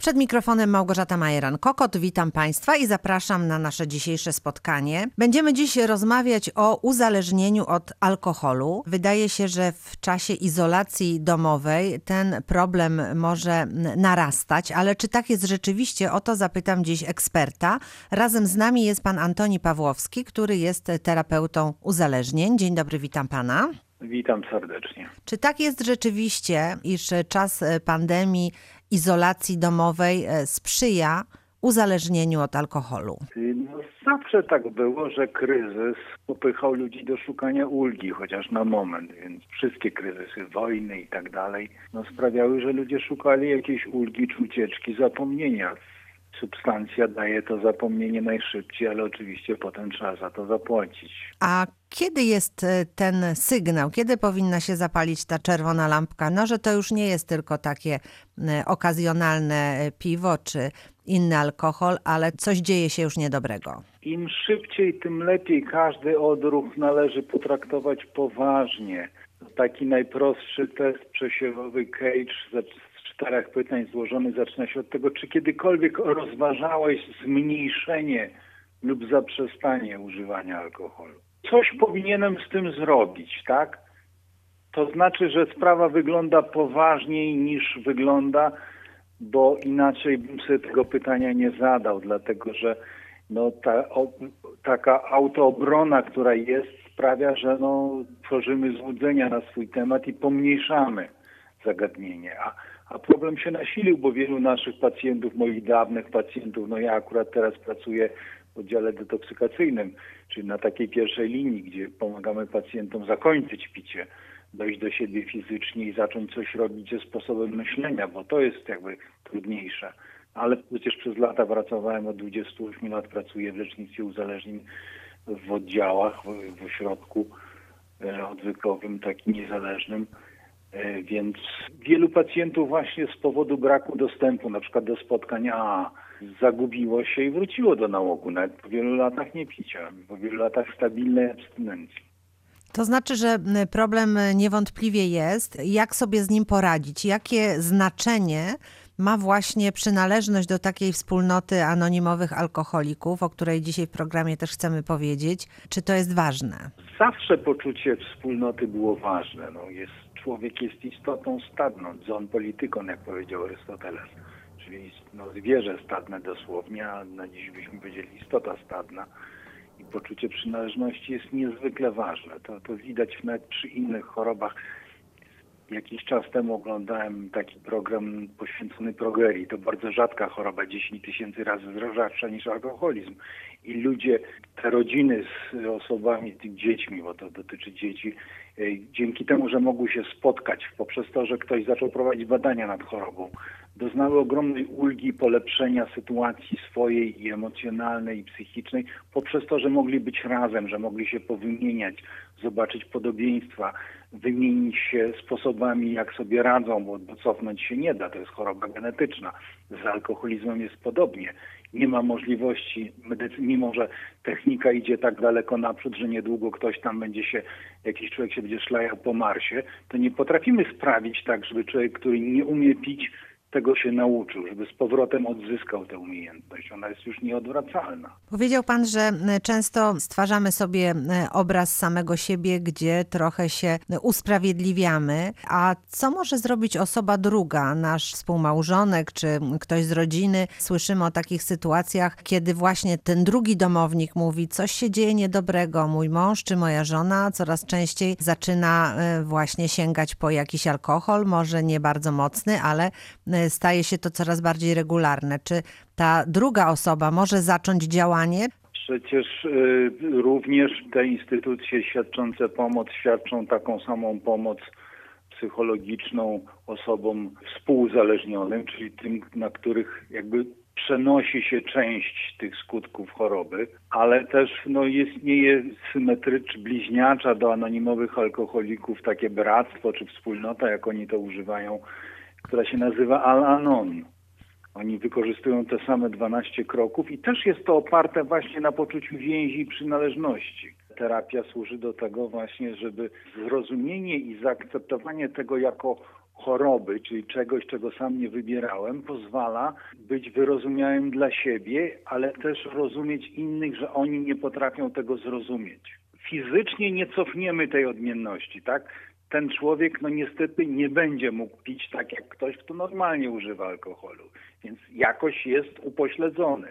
Przed mikrofonem Małgorzata Majeran-Kokot. Witam Państwa i zapraszam na nasze dzisiejsze spotkanie. Będziemy dziś rozmawiać o uzależnieniu od alkoholu. Wydaje się, że w czasie izolacji domowej ten problem może narastać, ale czy tak jest rzeczywiście? O to zapytam dziś eksperta. Razem z nami jest pan Antoni Pawłowski, który jest terapeutą uzależnień. Dzień dobry, witam pana. Witam serdecznie. Czy tak jest rzeczywiście, iż czas pandemii izolacji domowej e, sprzyja uzależnieniu od alkoholu? No, zawsze tak było, że kryzys popychał ludzi do szukania ulgi, chociaż na moment, więc wszystkie kryzysy, wojny i tak dalej, no, sprawiały, że ludzie szukali jakiejś ulgi czy ucieczki, zapomnienia. Substancja daje to zapomnienie najszybciej, ale oczywiście potem trzeba za to zapłacić. A kiedy jest e, ten sygnał? Kiedy powinna się zapalić ta czerwona lampka? No, że to już nie jest tylko takie e, okazjonalne e, piwo czy inny alkohol, ale coś dzieje się już niedobrego. Im szybciej, tym lepiej. Każdy odruch należy potraktować poważnie. Taki najprostszy test przesiewowy Cage z czterech pytań złożony zaczyna się od tego, czy kiedykolwiek rozważałeś zmniejszenie lub zaprzestanie używania alkoholu coś powinienem z tym zrobić, tak? To znaczy, że sprawa wygląda poważniej niż wygląda, bo inaczej bym sobie tego pytania nie zadał, dlatego że no, ta, o, taka autoobrona, która jest, sprawia, że no, tworzymy złudzenia na swój temat i pomniejszamy zagadnienie. A, a problem się nasilił, bo wielu naszych pacjentów, moich dawnych pacjentów, no ja akurat teraz pracuję oddziale detoksykacyjnym, czyli na takiej pierwszej linii, gdzie pomagamy pacjentom zakończyć picie, dojść do siebie fizycznie i zacząć coś robić ze sposobem myślenia, bo to jest jakby trudniejsze. Ale przecież przez lata pracowałem, od 28 lat pracuję w lecznictwie uzależnień w oddziałach, w, ośrodku e, odwykowym, takim niezależnym. E, więc wielu pacjentów właśnie z powodu braku dostępu, na przykład do spotkań AA, zagubiło się i wróciło do nałogu, nawet po wielu latach niepicia, po wielu latach stabilnej abstynencji. To znaczy, że problem niewątpliwie jest. Jak sobie z nim poradzić? Jakie znaczenie ma właśnie przynależność do takiej wspólnoty anonimowych alkoholików, o której dzisiaj w programie też chcemy powiedzieć? Czy to jest ważne? Zawsze poczucie wspólnoty było ważne. No jest, człowiek jest istotą stadną, zon politykon, jak powiedział Arystoteles czyli no, zwierzę stadne dosłownie, a na dziś byśmy powiedzieli istota stadna. I poczucie przynależności jest niezwykle ważne. To, to widać nawet przy innych chorobach. Jakiś czas temu oglądałem taki program poświęcony progerii. To bardzo rzadka choroba, 10 tysięcy razy rzadsza niż alkoholizm. I ludzie, te rodziny z osobami, tych dziećmi, bo to dotyczy dzieci, e, dzięki temu, że mogły się spotkać poprzez to, że ktoś zaczął prowadzić badania nad chorobą, doznały ogromnej ulgi polepszenia sytuacji swojej i emocjonalnej, i psychicznej, poprzez to, że mogli być razem, że mogli się powymieniać, zobaczyć podobieństwa, wymienić się sposobami, jak sobie radzą, bo cofnąć się nie da, to jest choroba genetyczna. Z alkoholizmem jest podobnie. Nie ma możliwości, mimo że technika idzie tak daleko naprzód, że niedługo ktoś tam będzie się, jakiś człowiek się będzie szlajał po Marsie, to nie potrafimy sprawić tak, żeby człowiek, który nie umie pić, tego się nauczył, żeby z powrotem odzyskał tę umiejętność. Ona jest już nieodwracalna. Powiedział Pan, że e, często stwarzamy sobie e, obraz samego siebie, gdzie trochę się e, usprawiedliwiamy. A co może zrobić osoba druga, nasz współmałżonek czy ktoś z rodziny? Słyszymy o takich sytuacjach, kiedy właśnie ten drugi domownik mówi, coś się dzieje niedobrego. Mój mąż czy moja żona coraz częściej zaczyna właśnie sięgać po jakiś alkohol, może nie bardzo mocny, ale staje się to coraz bardziej regularne. Czy ta druga osoba może zacząć działanie? Przecież y, również te instytucje świadczące pomoc świadczą taką samą pomoc psychologiczną osobom współuzależnionym, czyli tym, na których jakby przenosi się część tych skutków choroby, ale też no, istnieje symetrycz, bliźniacza do anonimowych alkoholików takie bractwo czy wspólnota, jak oni to używają która się nazywa Al-Anon. Oni wykorzystują te same 12 kroków i też jest to oparte właśnie na poczuciu więzi i przynależności. Terapia służy do tego właśnie, żeby zrozumienie i zaakceptowanie tego jako choroby, czyli czegoś, czego sam nie wybierałem, pozwala być wyrozumiałym dla siebie, ale też rozumieć innych, że oni nie potrafią tego zrozumieć. Fizycznie nie cofniemy tej odmienności, tak? Ten człowiek, no niestety, nie będzie mógł pić tak jak ktoś, kto normalnie używa alkoholu, więc jakoś jest upośledzony,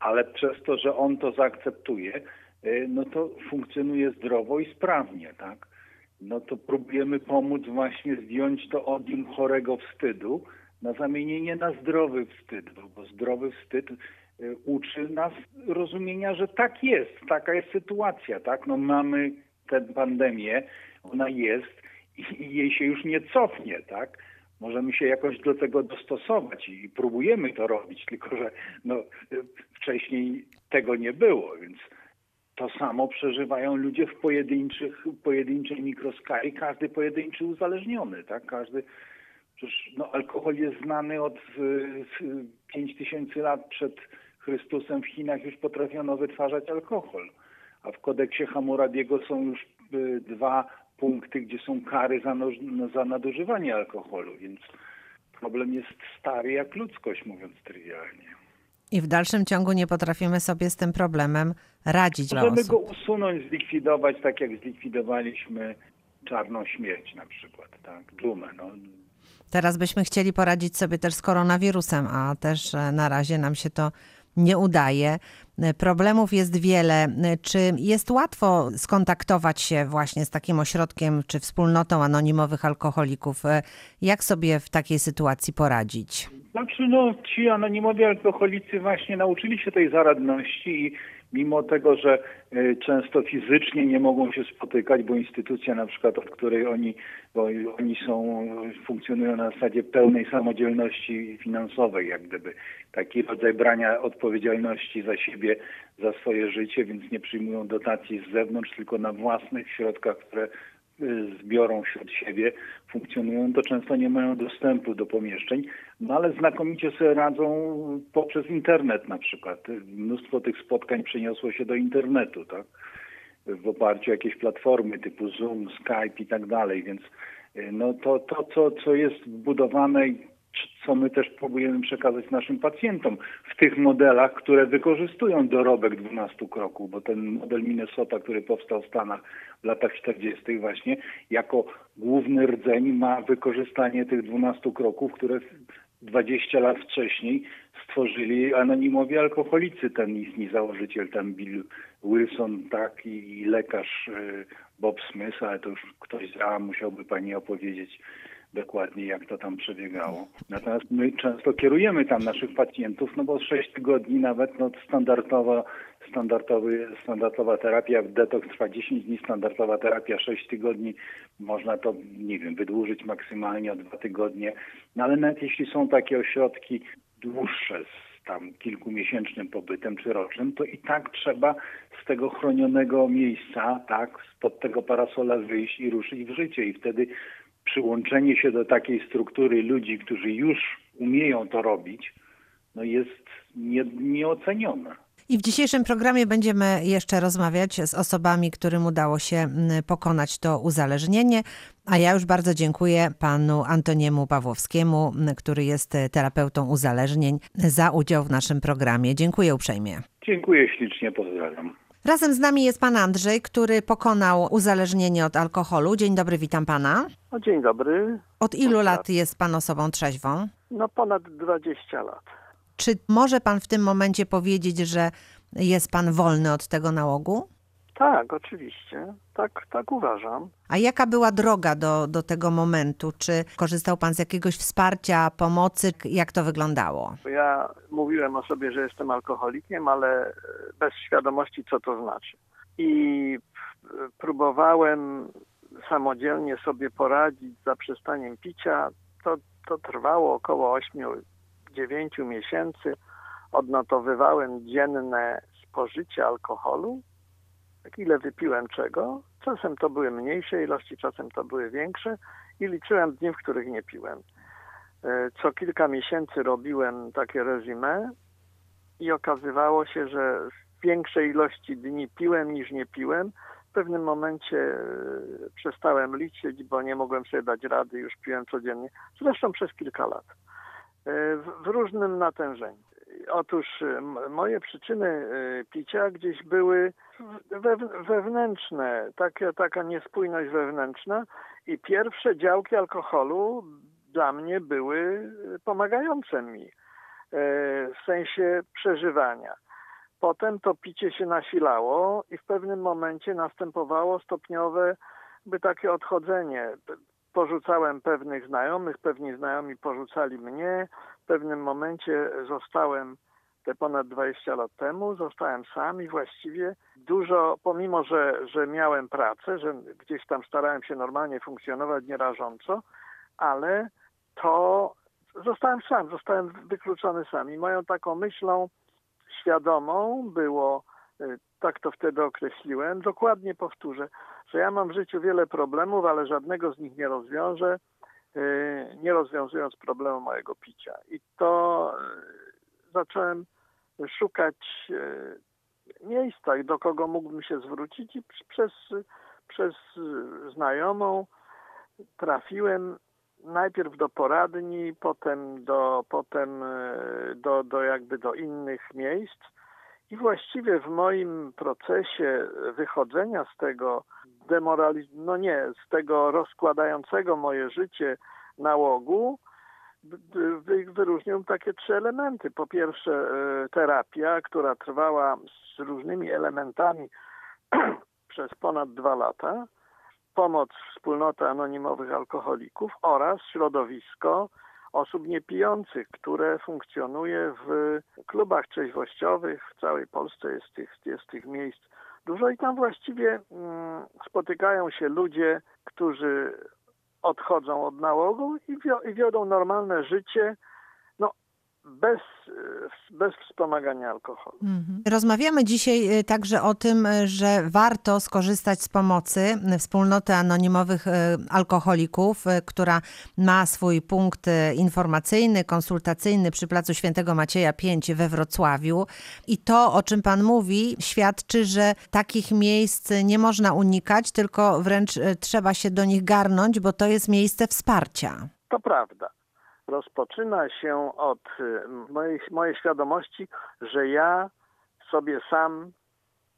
ale przez to, że on to zaakceptuje, y, no to funkcjonuje zdrowo i sprawnie, tak? no to próbujemy pomóc właśnie zdjąć to odium chorego wstydu na zamienienie na zdrowy wstyd, bo zdrowy wstyd y, uczy nas rozumienia, że tak jest, taka jest sytuacja, tak? No mamy tę pandemię, ona jest i jej się już nie cofnie, tak? Możemy się jakoś do tego dostosować i próbujemy to robić, tylko że no, y, wcześniej tego nie było, więc to samo przeżywają ludzie w pojedynczych, pojedynczej mikroskali, każdy pojedynczy uzależniony, tak? Każdy, przecież no, alkohol jest znany od 5000 lat przed Chrystusem w Chinach już potrafiono wytwarzać alkohol, a w kodeksie Hammurabiego są już y, dwa punkty, gdzie są kary za, no, za nadużywanie alkoholu, więc problem jest stary jak ludzkość, mówiąc trywialnie. I w dalszym ciągu nie potrafimy sobie z tym problemem radzić. Możemy go usunąć, zlikwidować, tak jak zlikwidowaliśmy czarną śmierć na przykład, tak, dżumę. No. Teraz byśmy chcieli poradzić sobie też z koronawirusem, a też e, na razie nam się to nie udaje. E, problemów jest wiele. E, czy jest łatwo skontaktować się właśnie z takim ośrodkiem czy wspólnotą anonimowych alkoholików? Jak sobie w takiej sytuacji poradzić? Znaczy, no, ci anonimowi alkoholicy właśnie nauczyli się tej zaradności i mimo tego, że e, często fizycznie nie mogą się spotykać, bo instytucja na przykład, od której oni, bo oni są, funkcjonują na zasadzie pełnej samodzielności finansowej, jak gdyby. Taki rodzaj brania odpowiedzialności za siebie, za swoje życie, więc nie przyjmują dotacji z zewnątrz, tylko na własnych środkach, które Y, zbiorą wśród siebie, funkcjonują, to często nie mają dostępu do pomieszczeń, no ale znakomicie sobie radzą poprzez internet na przykład. Mnóstwo tych spotkań przeniosło się do internetu, tak? W oparciu o jakieś platformy typu Zoom, Skype i tak dalej, więc y, no to, to co, co jest wbudowane co my też próbujemy przekazać naszym pacjentom w tych modelach, które wykorzystują dorobek 12 kroków, bo ten model Minnesota, który powstał w Stanach w latach 40. właśnie, jako główny rdzeń ma wykorzystanie tych 12 kroków, które 20 lat wcześniej stworzyli anonimowi alkoholicy, ten istni założyciel, ten Bill Wilson, tak, i, i lekarz y, Bob Smith, ale to już ktoś z musiałby pani opowiedzieć dokładnie, jak to tam przebiegało. Natomiast my często kierujemy tam naszych pacjentów, no bo 6 tygodni nawet no, standardowa, standardowy, standardowa terapia, detoks trwa 10 dni, standardowa terapia 6 tygodni, można to, nie wiem, wydłużyć maksymalnie o 2 tygodnie, no ale nawet jeśli są takie ośrodki dłuższe, z tam kilkumiesięcznym pobytem czy rocznym, to i tak trzeba z tego chronionego miejsca, tak, spod tego parasola wyjść i ruszyć w życie i wtedy przyłączenie się do takiej struktury ludzi, którzy już umieją to robić, no jest nie, nieocenione. I w dzisiejszym programie będziemy jeszcze rozmawiać z osobami, którym udało się pokonać to uzależnienie. A ja już bardzo dziękuję panu Antoniemu Pawłowskiemu, który jest terapeutą uzależnień, za udział w naszym programie. Dziękuję uprzejmie. Dziękuję ślicznie, pozdrawiam. Razem z nami jest pan Andrzej, który pokonał uzależnienie od alkoholu. Dzień dobry, witam pana. O, dzień dobry. Od ilu lat jest pan osobą trzeźwą? No ponad 20 lat. Czy może pan w tym momencie powiedzieć, że jest pan wolny od tego nałogu? Tak, oczywiście. Tak, tak uważam. A jaka była droga do, do tego momentu? Czy korzystał pan z jakiegoś wsparcia, pomocy? Jak to wyglądało? Ja mówiłem o sobie, że jestem alkoholikiem, ale bez świadomości, co to znaczy. I próbowałem samodzielnie sobie poradzić z zaprzestaniem picia. To, to trwało około 8-9 miesięcy. Odnotowywałem dzienne spożycie alkoholu ile wypiłem czego. Czasem to były mniejsze ilości, czasem to były większe i liczyłem dni, w których nie piłem. E, co kilka miesięcy robiłem takie rezime i okazywało się, że w większej ilości dni piłem niż nie piłem, pewnym momencie e, przestałem liczyć, bo nie mogłem sobie dać rady, już piłem codziennie. Zresztą przez kilka lat. E, w, w różnym natężeniu. Otóż e, moje przyczyny picia gdzieś były wewnętrzne, taka, taka niespójność wewnętrzna i pierwsze działki alkoholu dla mnie były pomagające mi w sensie przeżywania. Potem to picie się nasilało i w pewnym momencie następowało stopniowe by takie odchodzenie. Porzucałem pewnych znajomych, pewni znajomi porzucali mnie. W pewnym momencie zostałem te ponad 20 lat temu, zostałem sam i właściwie dużo, pomimo że, że miałem pracę, że gdzieś tam starałem się normalnie funkcjonować nierażąco, ale to zostałem sam, zostałem wykluczony sam. I moją taką myślą świadomą było, y, tak to wtedy określiłem, dokładnie powtórzę, że ja mam w życiu wiele problemów, ale żadnego z nich nie rozwiążę, nie rozwiązując problemu mojego picia. I to y, zacząłem szukać miejsca, do kogo mógłbym się zwrócić i przez, przez znajomą trafiłem najpierw do poradni, potem do, potem do, do jakby do innych miejsc. I właściwie w moim procesie wychodzenia z tego demoraliz- no nie, z tego rozkładającego moje życie nałogu, wyróżnią takie trzy elementy. Po pierwsze e, terapia, która trwała z różnymi elementami przez ponad dwa lata pomoc wspólnoty anonimowych alkoholików oraz środowisko osób niepijących, które funkcjonuje w klubach trzeźwościowych. W całej Polsce jest tych, jest tych miejsc dużo i tam właściwie mm, spotykają się ludzie, którzy odchodzą od nałogu i, wio- i wiodą normalne życie bez, bez wspomagania alkoholu. Mhm. Rozmawiamy dzisiaj y, także o tym, y, że warto skorzystać z pomocy y, wspólnoty anonimowych alkoholików, która ma swój punkt informacyjny, konsultacyjny przy Placu Świętego Macieja 5 we Wrocławiu. I to, o czym Pan mówi, świadczy, że takich miejsc nie można unikać, tylko wręcz trzeba się do nich garnąć, bo to jest miejsce wsparcia. To prawda rozpoczyna się od y, mojej, mojej świadomości, że ja sobie sam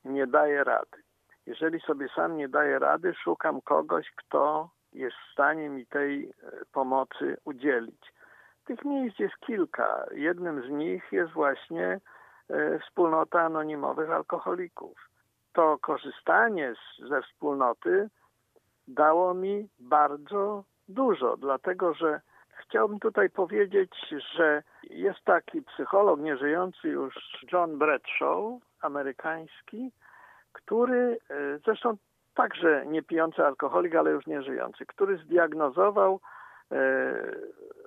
nie daję rady. Jeżeli sobie sam nie daję rady, szukam kogoś, kto jest w stanie mi tej y, pomocy udzielić. Tych miejsc jest kilka. Jednym z nich jest właśnie y, wspólnota anonimowych alkoholików. To korzystanie z, ze wspólnoty dało mi bardzo dużo, dlatego że Chciałbym tutaj powiedzieć, że jest taki psycholog nieżyjący już John Bradshaw, amerykański, który e, zresztą także nie pijący alkoholik, ale już nie żyjący, który zdiagnozował e,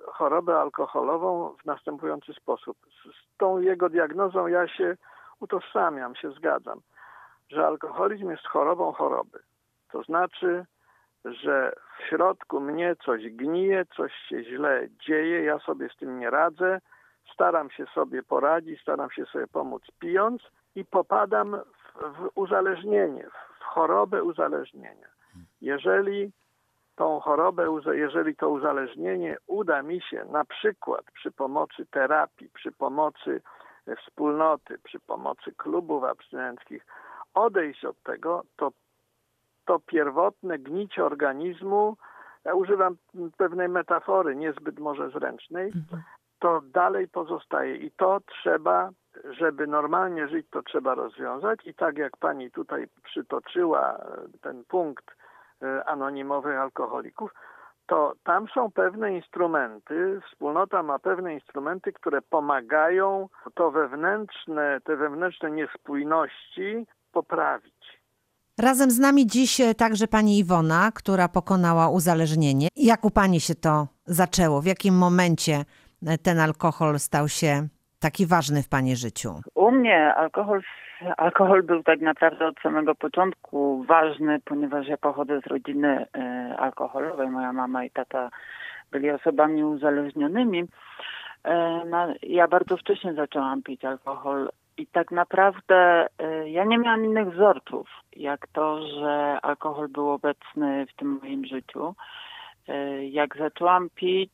chorobę alkoholową w następujący sposób. Z tą jego diagnozą ja się utożsamiam, się zgadzam, że alkoholizm jest chorobą choroby. To znaczy że w środku mnie coś gnije, coś się źle dzieje, ja sobie z tym nie radzę, staram się sobie poradzić, staram się sobie pomóc pijąc i popadam w, w uzależnienie, w chorobę uzależnienia. Jeżeli tą chorobę, jeżeli to uzależnienie uda mi się na przykład przy pomocy terapii, przy pomocy wspólnoty, przy pomocy klubów abstynenckich odejść od tego, to to pierwotne gnicie organizmu, ja używam pewnej metafory, niezbyt może zręcznej, mhm. to dalej pozostaje i to trzeba, żeby normalnie żyć, to trzeba rozwiązać i tak jak pani tutaj przytoczyła e, ten punkt e, anonimowych alkoholików, to tam są pewne instrumenty, wspólnota ma pewne instrumenty, które pomagają to wewnętrzne, te wewnętrzne niespójności poprawić. Razem z nami dziś e, także pani Iwona, która pokonała uzależnienie. Jak u pani się to zaczęło? W jakim momencie e, ten alkohol stał się taki ważny w pani życiu? U mnie alkohol, alkohol był tak naprawdę od samego początku ważny, ponieważ ja pochodzę z rodziny e, alkoholowej. Moja mama i tata byli osobami uzależnionymi. No, ja bardzo wcześnie zaczęłam pić alkohol I tak naprawdę y, ja nie miałam innych wzorców, jak to, że alkohol był obecny w tym moim życiu. Y, jak zaczęłam pić,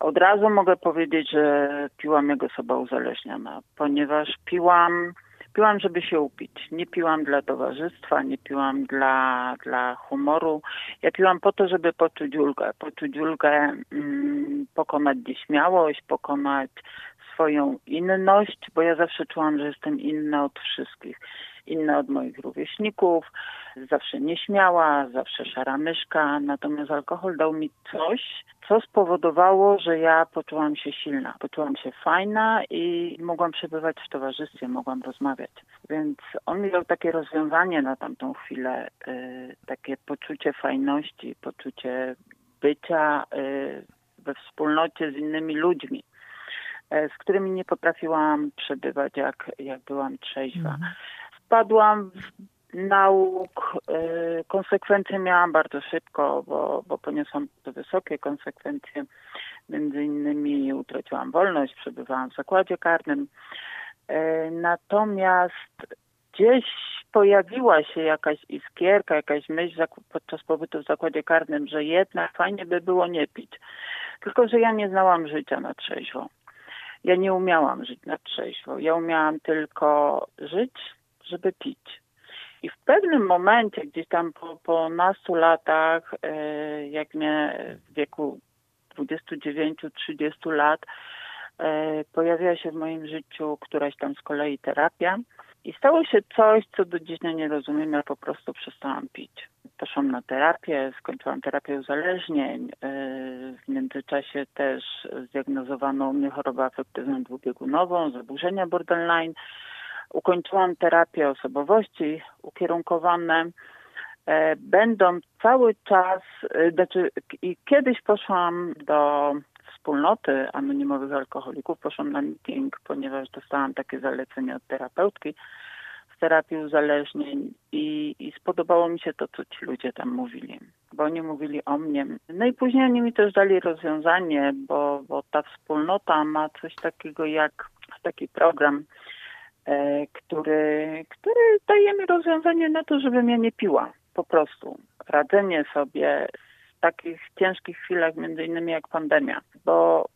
od razu mogę powiedzieć, że piłam jak osoba uzależniona, ponieważ piłam, piłam, żeby się upić. Nie piłam dla towarzystwa, nie piłam dla, dla humoru. Ja piłam po to, żeby poczuć ulgę. Poczuć ulgę, mm, pokonać nieśmiałość, pokonać swoją inność, bo ja zawsze czułam, że jestem inna od wszystkich. Inna od moich rówieśników, zawsze nieśmiała, zawsze szara myszka. Natomiast alkohol dał mi coś, co spowodowało, że ja poczułam się silna, poczułam się fajna i mogłam przebywać w towarzystwie, mogłam rozmawiać. Więc on mi dał takie rozwiązanie na tamtą chwilę, y, takie poczucie fajności, poczucie bycia y, we wspólnocie z innymi ludźmi. E, z którymi nie potrafiłam przebywać, jak, jak byłam trzeźwa. Mhm. Wpadłam w nauk, e, konsekwencje miałam bardzo szybko, bo, bo poniosłam to wysokie konsekwencje. Między innymi utraciłam wolność, przebywałam w zakładzie karnym. E, natomiast gdzieś pojawiła się jakaś iskierka, jakaś myśl podczas pobytu w zakładzie karnym, że jednak fajnie by było nie pić. Tylko, że ja nie znałam życia na trzeźwo ja nie umiałam żyć na trzeźwo. Ja umiałam tylko żyć, żeby pić. I w pewnym momencie, gdzieś tam po, po nastu latach, e, jak mnie w wieku 29-30 lat, e, pojawiła się w moim życiu któraś tam z kolei terapia. I stało się coś, co do dziś nie rozumiem, ja po prostu przestałam pić. Poszłam na terapię, skończyłam terapię uzależnień. E, w międzyczasie też zdiagnozowano mnie chorobę afektywną dwubiegunową, zaburzenia borderline. Ukończyłam terapię osobowości ukierunkowane. E, będą cały czas, e, znaczy i kiedyś poszłam do wspólnoty anonimowych alkoholików, poszłam na meeting, ponieważ dostałam takie zalecenie od terapeutki w terapii uzależnień i, i spodobało mi się to, co ci ludzie tam mówili, bo oni mówili o mnie. No i później oni mi też dali rozwiązanie, bo, bo ta wspólnota ma coś takiego jak taki program, e, który, który daje mi rozwiązanie na to, żebym ja nie piła. Po prostu. Radzenie sobie takich ciężkich chwilach, między innymi jak pandemia, bo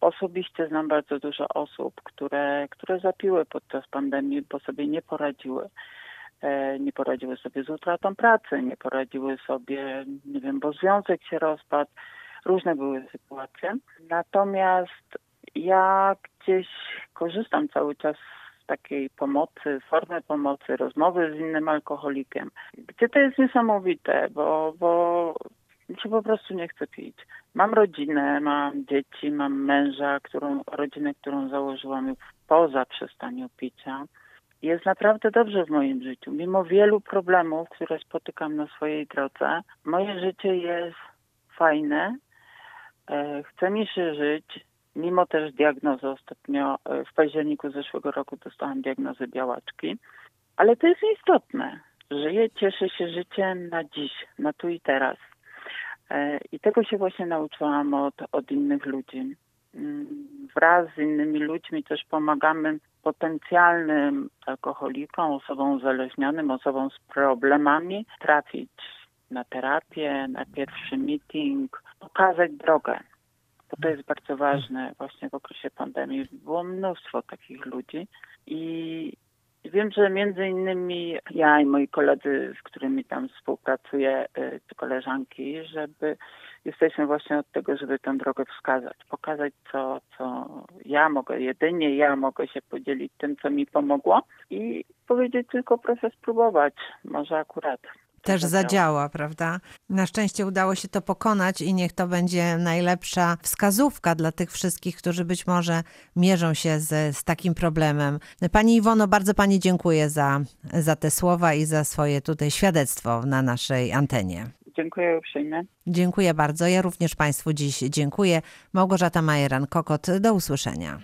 Osobiście znam bardzo dużo osób, które, które zapiły podczas pandemii, bo sobie nie poradziły. E, nie poradziły sobie z utratą pracy, nie poradziły sobie, nie wiem, bo związek się rozpadł. Różne były sytuacje. Natomiast ja gdzieś korzystam cały czas z takiej pomocy, formy pomocy, rozmowy z innym alkoholikiem, gdzie to jest niesamowite, bo, bo się po prostu nie chce pić. Mam rodzinę, mam dzieci, mam męża, którą, rodzinę, którą założyłam już poza przestaniu picia. Jest naprawdę dobrze w moim życiu. Mimo wielu problemów, które spotykam na swojej drodze, moje życie jest fajne. E, chce mi się żyć, mimo też diagnozy ostatnio, e, w październiku zeszłego roku dostałam diagnozę białaczki. Ale to jest istotne. Żyję, cieszę się życiem na dziś, na tu i teraz. E, I tego się właśnie nauczyłam od, od innych ludzi. Mm, wraz z innymi ludźmi też pomagamy potencjalnym alkoholikom, osobom uzależnionym, osobom z problemami trafić na terapię, na pierwszy meeting, pokazać drogę. Bo to jest bardzo ważne właśnie w okresie pandemii. Było mnóstwo takich ludzi i Wiem, że między innymi ja i moi koledzy, z którymi tam współpracuję, czy koleżanki, żeby jesteśmy właśnie od tego, żeby tę drogę wskazać, pokazać, co, co ja mogę, jedynie ja mogę się podzielić tym, co mi pomogło i powiedzieć tylko proszę spróbować, może akurat też zadziała, prawda? Na szczęście udało się to pokonać i niech to będzie najlepsza wskazówka dla tych wszystkich, którzy być może mierzą się z, z takim problemem. Pani Iwono, bardzo Pani dziękuję za, za te słowa i za swoje tutaj świadectwo na naszej antenie. Dziękuję uprzejmie. Dziękuję bardzo. Ja również Państwu dziś dziękuję. Małgorzata Majeran-Kokot, do usłyszenia.